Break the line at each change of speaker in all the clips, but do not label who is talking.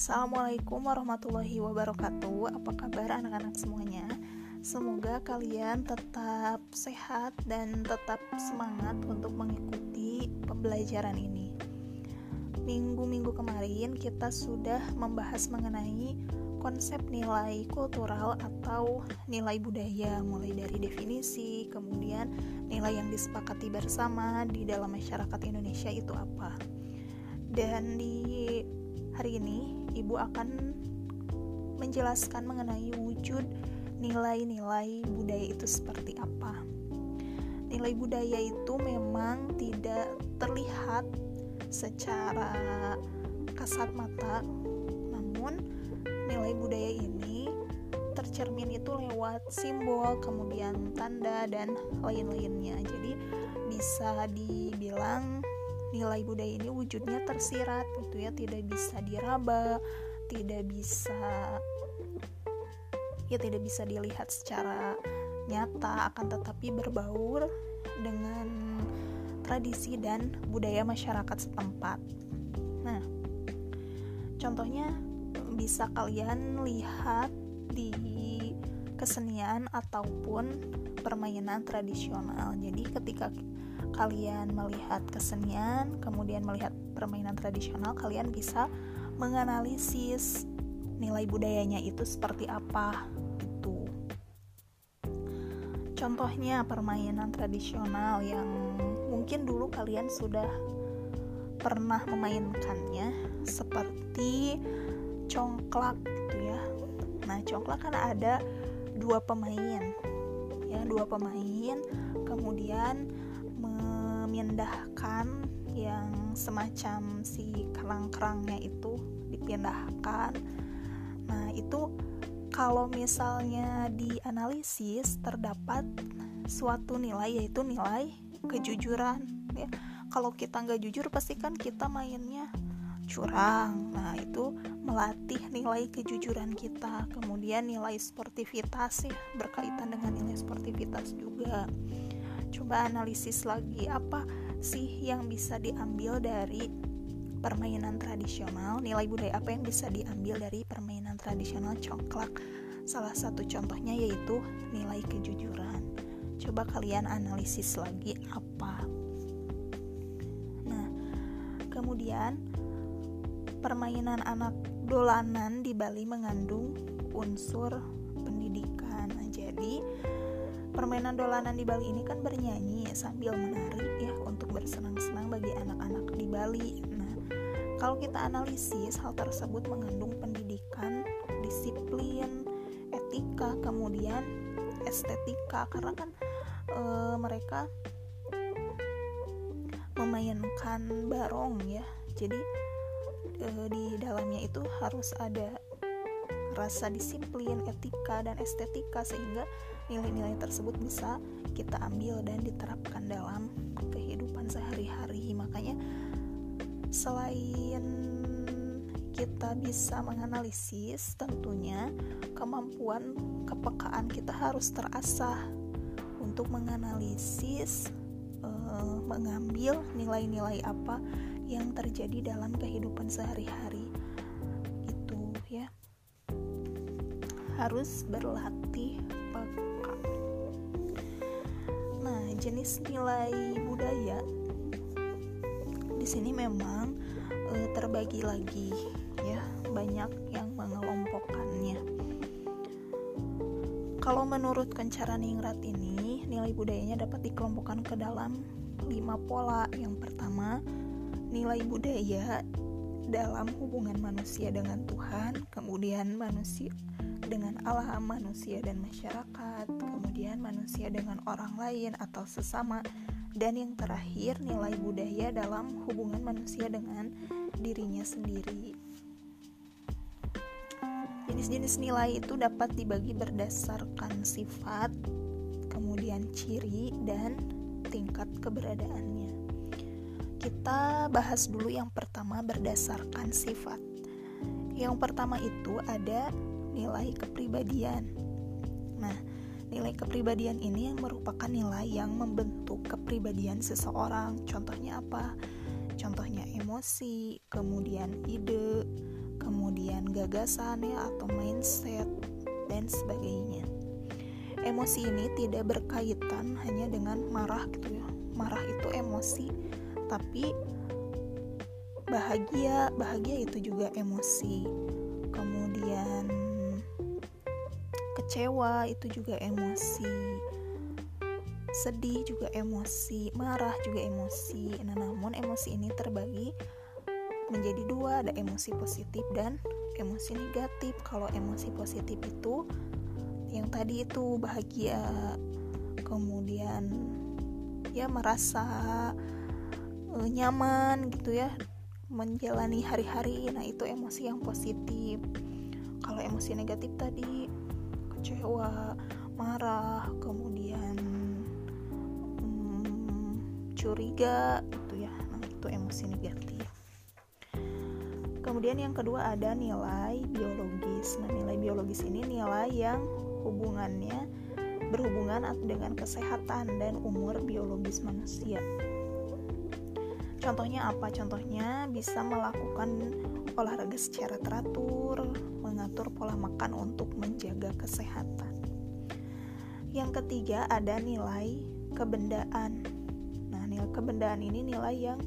Assalamualaikum warahmatullahi wabarakatuh. Apa kabar anak-anak semuanya? Semoga kalian tetap sehat dan tetap semangat untuk mengikuti pembelajaran ini. Minggu-minggu kemarin kita sudah membahas mengenai konsep nilai kultural atau nilai budaya mulai dari definisi, kemudian nilai yang disepakati bersama di dalam masyarakat Indonesia itu apa. Dan di hari ini Ibu akan menjelaskan mengenai wujud nilai-nilai budaya itu seperti apa. Nilai budaya itu memang tidak terlihat secara kasat mata, namun nilai budaya ini tercermin itu lewat simbol, kemudian tanda dan lain-lainnya. Jadi bisa dibilang nilai budaya ini wujudnya tersirat gitu ya tidak bisa diraba tidak bisa ya tidak bisa dilihat secara nyata akan tetapi berbaur dengan tradisi dan budaya masyarakat setempat. Nah, contohnya bisa kalian lihat di kesenian ataupun permainan tradisional. Jadi ketika kalian melihat kesenian, kemudian melihat permainan tradisional, kalian bisa menganalisis nilai budayanya itu seperti apa itu. Contohnya permainan tradisional yang mungkin dulu kalian sudah pernah memainkannya seperti congklak gitu ya. Nah, congklak kan ada dua pemain. Ya, dua pemain. Kemudian memindahkan yang semacam si kerang-kerangnya itu dipindahkan. Nah, itu kalau misalnya dianalisis terdapat suatu nilai yaitu nilai kejujuran ya. Kalau kita nggak jujur pasti kan kita mainnya curang. Nah, itu melatih nilai kejujuran kita. Kemudian nilai sportivitas ya, berkaitan dengan nilai sportivitas juga coba analisis lagi apa sih yang bisa diambil dari permainan tradisional? Nilai budaya apa yang bisa diambil dari permainan tradisional congklak salah satu contohnya yaitu nilai kejujuran. Coba kalian analisis lagi apa. Nah kemudian permainan anak dolanan di Bali mengandung unsur permainan dolanan di Bali ini kan bernyanyi sambil menari ya untuk bersenang-senang bagi anak-anak di Bali. Nah, kalau kita analisis hal tersebut mengandung pendidikan, disiplin, etika, kemudian estetika karena kan e, mereka memainkan barong ya. Jadi e, di dalamnya itu harus ada rasa disiplin, etika, dan estetika sehingga nilai-nilai tersebut bisa kita ambil dan diterapkan dalam kehidupan sehari-hari. Makanya selain kita bisa menganalisis, tentunya kemampuan kepekaan kita harus terasah untuk menganalisis, uh, mengambil nilai-nilai apa yang terjadi dalam kehidupan sehari-hari harus berlatih jenis nilai budaya di sini memang e, terbagi lagi ya, banyak yang mengelompokkannya. Kalau menurut Kencaraningrat ini, nilai budayanya dapat dikelompokkan ke dalam lima pola. Yang pertama, nilai budaya dalam hubungan manusia dengan Tuhan, kemudian manusia dengan alam, manusia dan masyarakat, kemudian manusia dengan orang lain atau sesama, dan yang terakhir nilai budaya dalam hubungan manusia dengan dirinya sendiri. Jenis-jenis nilai itu dapat dibagi berdasarkan sifat, kemudian ciri, dan tingkat keberadaannya. Kita bahas dulu yang pertama berdasarkan sifat. Yang pertama itu ada nilai kepribadian. Nah, nilai kepribadian ini yang merupakan nilai yang membentuk kepribadian seseorang. Contohnya apa? Contohnya emosi, kemudian ide, kemudian gagasan ya atau mindset dan sebagainya. Emosi ini tidak berkaitan hanya dengan marah gitu ya. Marah itu emosi, tapi bahagia, bahagia itu juga emosi. Kemudian kecewa itu juga emosi sedih juga emosi, marah juga emosi. Nah, namun emosi ini terbagi menjadi dua, ada emosi positif dan emosi negatif. Kalau emosi positif itu yang tadi itu bahagia, kemudian ya merasa uh, nyaman gitu ya menjalani hari-hari. Nah, itu emosi yang positif. Kalau emosi negatif tadi kecewa, marah, kemudian curiga gitu ya. Nah itu emosi negatif. Kemudian yang kedua ada nilai biologis. Nah nilai biologis ini nilai yang hubungannya berhubungan dengan kesehatan dan umur biologis manusia. Contohnya apa? Contohnya bisa melakukan olahraga secara teratur, mengatur pola makan untuk menjaga kesehatan. Yang ketiga ada nilai kebendaan kebendaan ini nilai yang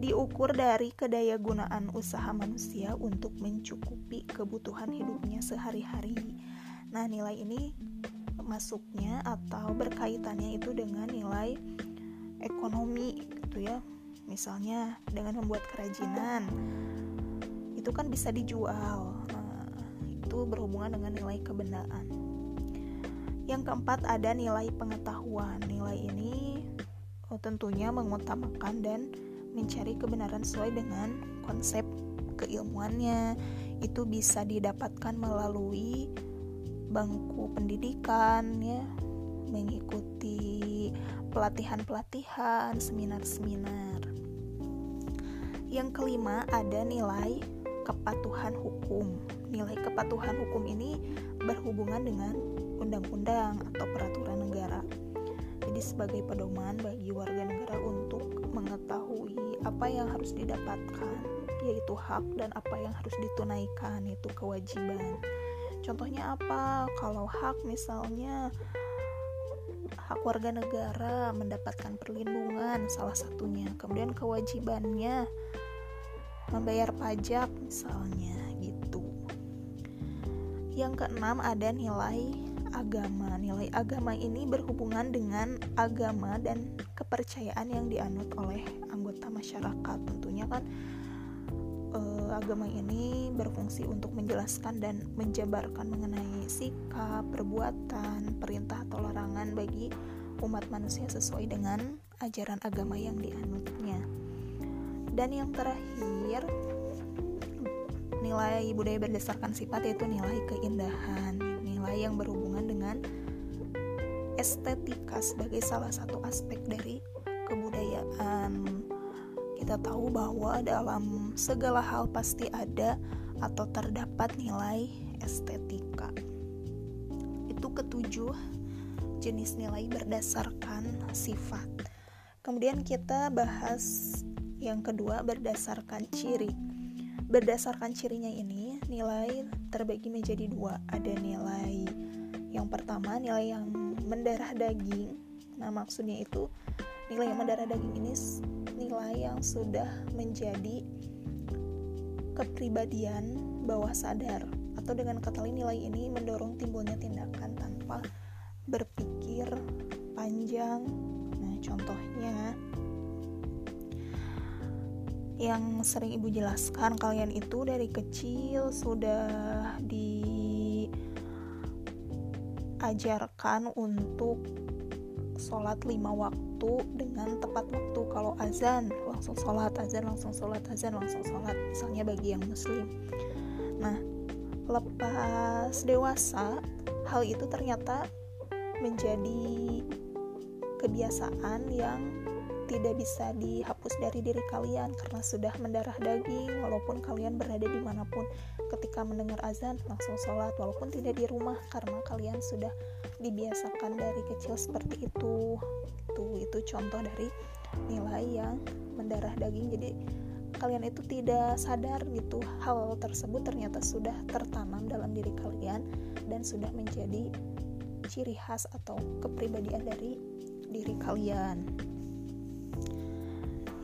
diukur dari kedaya gunaan usaha manusia untuk mencukupi kebutuhan hidupnya sehari-hari. Nah, nilai ini masuknya atau berkaitannya itu dengan nilai ekonomi gitu ya. Misalnya dengan membuat kerajinan itu kan bisa dijual. Nah, itu berhubungan dengan nilai kebendaan. Yang keempat ada nilai pengetahuan. Nilai ini Oh, tentunya mengutamakan dan mencari kebenaran sesuai dengan konsep keilmuannya. Itu bisa didapatkan melalui bangku pendidikan ya, mengikuti pelatihan-pelatihan, seminar-seminar. Yang kelima ada nilai kepatuhan hukum. Nilai kepatuhan hukum ini berhubungan dengan undang-undang atau peraturan negara. Jadi sebagai pedoman bagi warga negara untuk mengetahui apa yang harus didapatkan yaitu hak dan apa yang harus ditunaikan yaitu kewajiban. Contohnya apa? Kalau hak misalnya hak warga negara mendapatkan perlindungan salah satunya. Kemudian kewajibannya membayar pajak misalnya gitu yang keenam ada nilai agama. Nilai agama ini berhubungan dengan agama dan kepercayaan yang dianut oleh anggota masyarakat. Tentunya kan eh, agama ini berfungsi untuk menjelaskan dan menjabarkan mengenai sikap, perbuatan, perintah atau larangan bagi umat manusia sesuai dengan ajaran agama yang dianutnya. Dan yang terakhir, nilai budaya berdasarkan sifat yaitu nilai keindahan nilai yang berhubungan dengan estetika sebagai salah satu aspek dari kebudayaan. Kita tahu bahwa dalam segala hal pasti ada atau terdapat nilai estetika. Itu ketujuh jenis nilai berdasarkan sifat. Kemudian kita bahas yang kedua berdasarkan ciri. Berdasarkan cirinya ini, nilai terbagi menjadi dua. Ada nilai yang pertama, nilai yang mendarah daging. Nah, maksudnya itu nilai yang mendarah daging ini nilai yang sudah menjadi kepribadian bawah sadar atau dengan kata lain nilai ini mendorong timbulnya tindakan tanpa berpikir panjang. Nah, contohnya yang sering ibu jelaskan kalian itu dari kecil sudah diajarkan untuk sholat lima waktu dengan tepat waktu. Kalau azan langsung sholat azan langsung sholat azan langsung sholat misalnya bagi yang muslim. Nah lepas dewasa hal itu ternyata menjadi kebiasaan yang tidak bisa dihapus dari diri kalian karena sudah mendarah daging walaupun kalian berada di mana pun. Ketika mendengar azan langsung sholat walaupun tidak di rumah karena kalian sudah dibiasakan dari kecil seperti itu. Itu itu contoh dari nilai yang mendarah daging. Jadi kalian itu tidak sadar gitu hal tersebut ternyata sudah tertanam dalam diri kalian dan sudah menjadi ciri khas atau kepribadian dari diri kalian.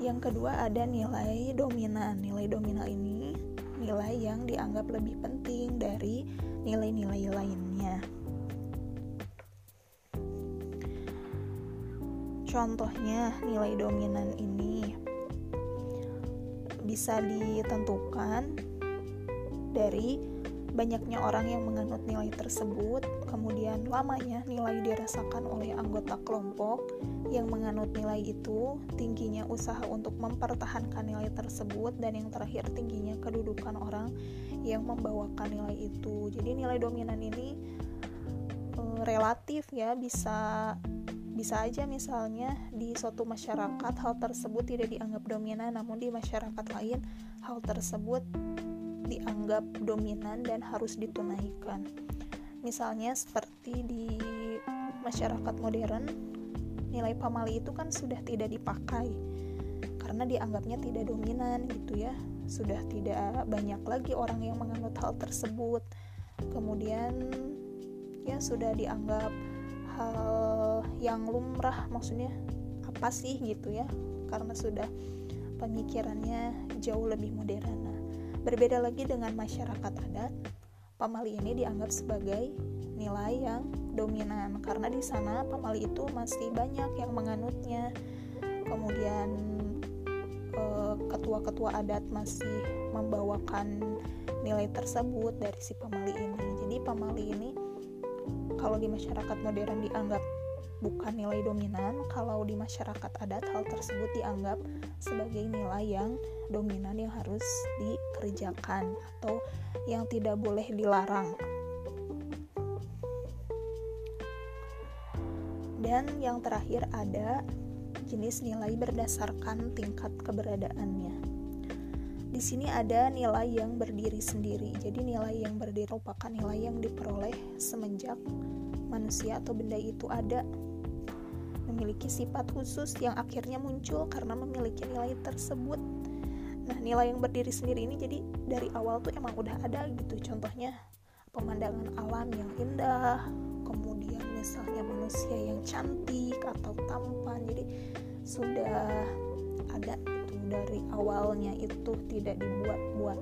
Yang kedua ada nilai dominan. Nilai dominan ini nilai yang dianggap lebih penting dari nilai-nilai lainnya. Contohnya, nilai dominan ini bisa ditentukan dari banyaknya orang yang menganut nilai tersebut, kemudian lamanya nilai dirasakan oleh anggota kelompok yang menganut nilai itu, tingginya usaha untuk mempertahankan nilai tersebut, dan yang terakhir tingginya kedudukan orang yang membawakan nilai itu. Jadi nilai dominan ini e, relatif ya, bisa bisa aja misalnya di suatu masyarakat hal tersebut tidak dianggap dominan, namun di masyarakat lain hal tersebut dianggap dominan dan harus ditunaikan. Misalnya seperti di masyarakat modern, nilai pamali itu kan sudah tidak dipakai karena dianggapnya tidak dominan gitu ya. Sudah tidak banyak lagi orang yang menganut hal tersebut. Kemudian ya sudah dianggap hal yang lumrah maksudnya apa sih gitu ya karena sudah pemikirannya jauh lebih modern berbeda lagi dengan masyarakat adat pamali ini dianggap sebagai nilai yang dominan. Karena di sana pamali itu masih banyak yang menganutnya. Kemudian eh, ketua-ketua adat masih membawakan nilai tersebut dari si pamali ini. Jadi pamali ini kalau di masyarakat modern dianggap bukan nilai dominan, kalau di masyarakat adat hal tersebut dianggap sebagai nilai yang dominan yang harus dikerjakan atau yang tidak boleh dilarang. Dan yang terakhir ada jenis nilai berdasarkan tingkat keberadaannya. Di sini ada nilai yang berdiri sendiri. Jadi nilai yang berdiri merupakan nilai yang diperoleh semenjak manusia atau benda itu ada memiliki sifat khusus yang akhirnya muncul karena memiliki nilai tersebut. Nah, nilai yang berdiri sendiri ini jadi dari awal tuh emang udah ada gitu. Contohnya pemandangan alam yang indah, kemudian misalnya manusia yang cantik atau tampan. Jadi sudah ada dari awalnya itu tidak dibuat-buat.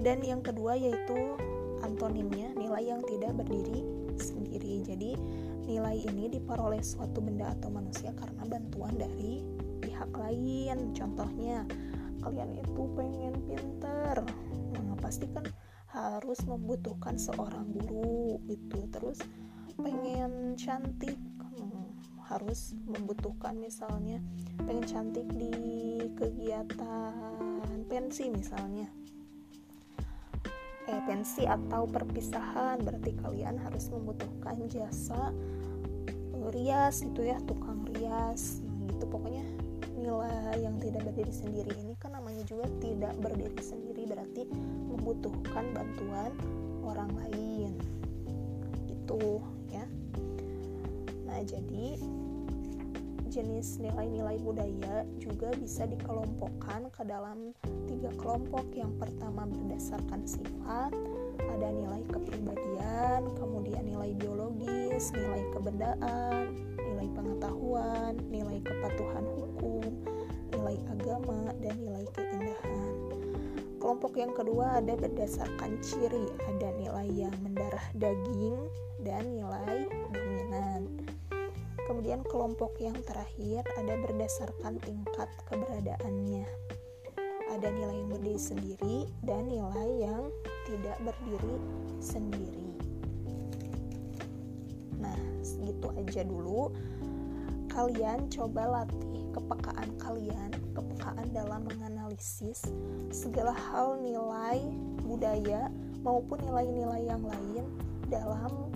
Dan yang kedua yaitu antonimnya nilai yang tidak berdiri sendiri. Jadi nilai ini diperoleh suatu benda atau manusia karena bantuan dari pihak lain. Contohnya kalian itu pengen pinter, nah pasti kan harus membutuhkan seorang guru itu. Terus pengen cantik harus membutuhkan misalnya pengen cantik di kegiatan pensi misalnya eh pensi atau perpisahan berarti kalian harus membutuhkan jasa rias itu ya tukang rias. Nah, gitu. Pokoknya nilai yang tidak berdiri sendiri ini kan namanya juga tidak berdiri sendiri berarti membutuhkan bantuan orang lain. Gitu ya. Nah jadi jenis nilai-nilai budaya juga bisa dikelompokkan ke dalam tiga kelompok. Yang pertama berdasarkan sifat, ada nilai kepribadian, kemudian nilai biologis, nilai kebendaan, nilai pengetahuan, nilai kepatuhan hukum, nilai agama, dan nilai keindahan. Kelompok yang kedua ada berdasarkan ciri, ada nilai yang mendarah daging dan nilai dominan. Kemudian kelompok yang terakhir ada berdasarkan tingkat keberadaannya. Ada nilai yang berdiri sendiri dan nilai yang tidak berdiri sendiri. Nah, segitu aja dulu. Kalian coba latih kepekaan kalian, kepekaan dalam menganalisis segala hal nilai budaya maupun nilai-nilai yang lain dalam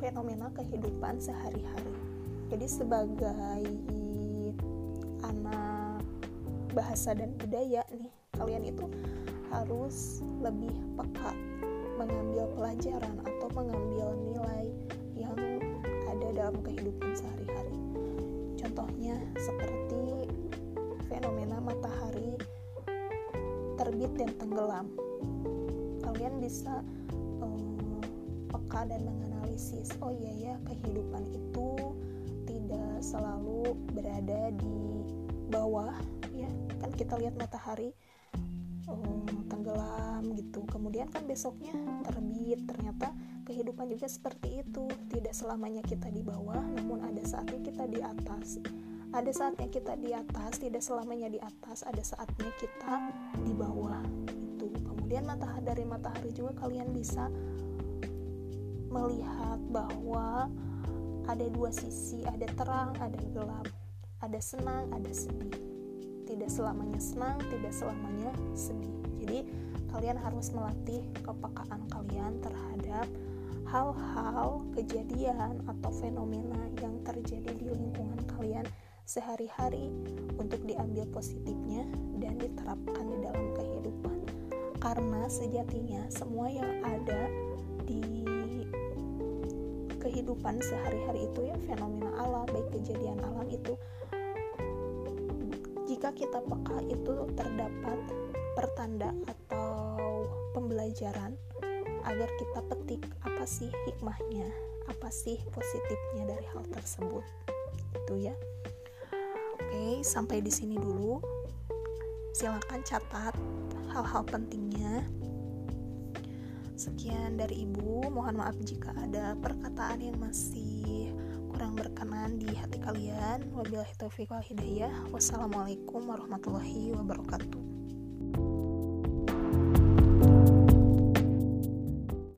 fenomena kehidupan sehari-hari jadi sebagai anak bahasa dan budaya nih kalian itu harus lebih peka mengambil pelajaran atau mengambil nilai yang ada dalam kehidupan sehari-hari. Contohnya seperti fenomena matahari terbit dan tenggelam. Kalian bisa um, peka dan menganalisis oh iya ya kehidupan itu tidak selalu berada di bawah ya. Kan kita lihat matahari kemudian kan besoknya terbit ternyata kehidupan juga seperti itu. Tidak selamanya kita di bawah namun ada saatnya kita di atas. Ada saatnya kita di atas tidak selamanya di atas ada saatnya kita di bawah itu kemudian matahari dari matahari juga kalian bisa melihat bahwa ada dua sisi ada terang ada gelap ada senang ada sedih. Tidak selamanya senang tidak selamanya sedih. Jadi kalian harus melatih kepekaan kalian terhadap hal-hal kejadian atau fenomena yang terjadi di lingkungan kalian sehari-hari untuk diambil positifnya dan diterapkan di dalam kehidupan. Karena sejatinya semua yang ada di kehidupan sehari-hari itu ya fenomena alam baik kejadian alam itu jika kita peka itu terdapat pertanda pembelajaran agar kita petik apa sih hikmahnya, apa sih positifnya dari hal tersebut. Itu ya. Oke, sampai di sini dulu. Silakan catat hal-hal pentingnya. Sekian dari Ibu. Mohon maaf jika ada perkataan yang masih kurang berkenan di hati kalian. Wabillahi taufiq wal hidayah. Wassalamualaikum warahmatullahi wabarakatuh.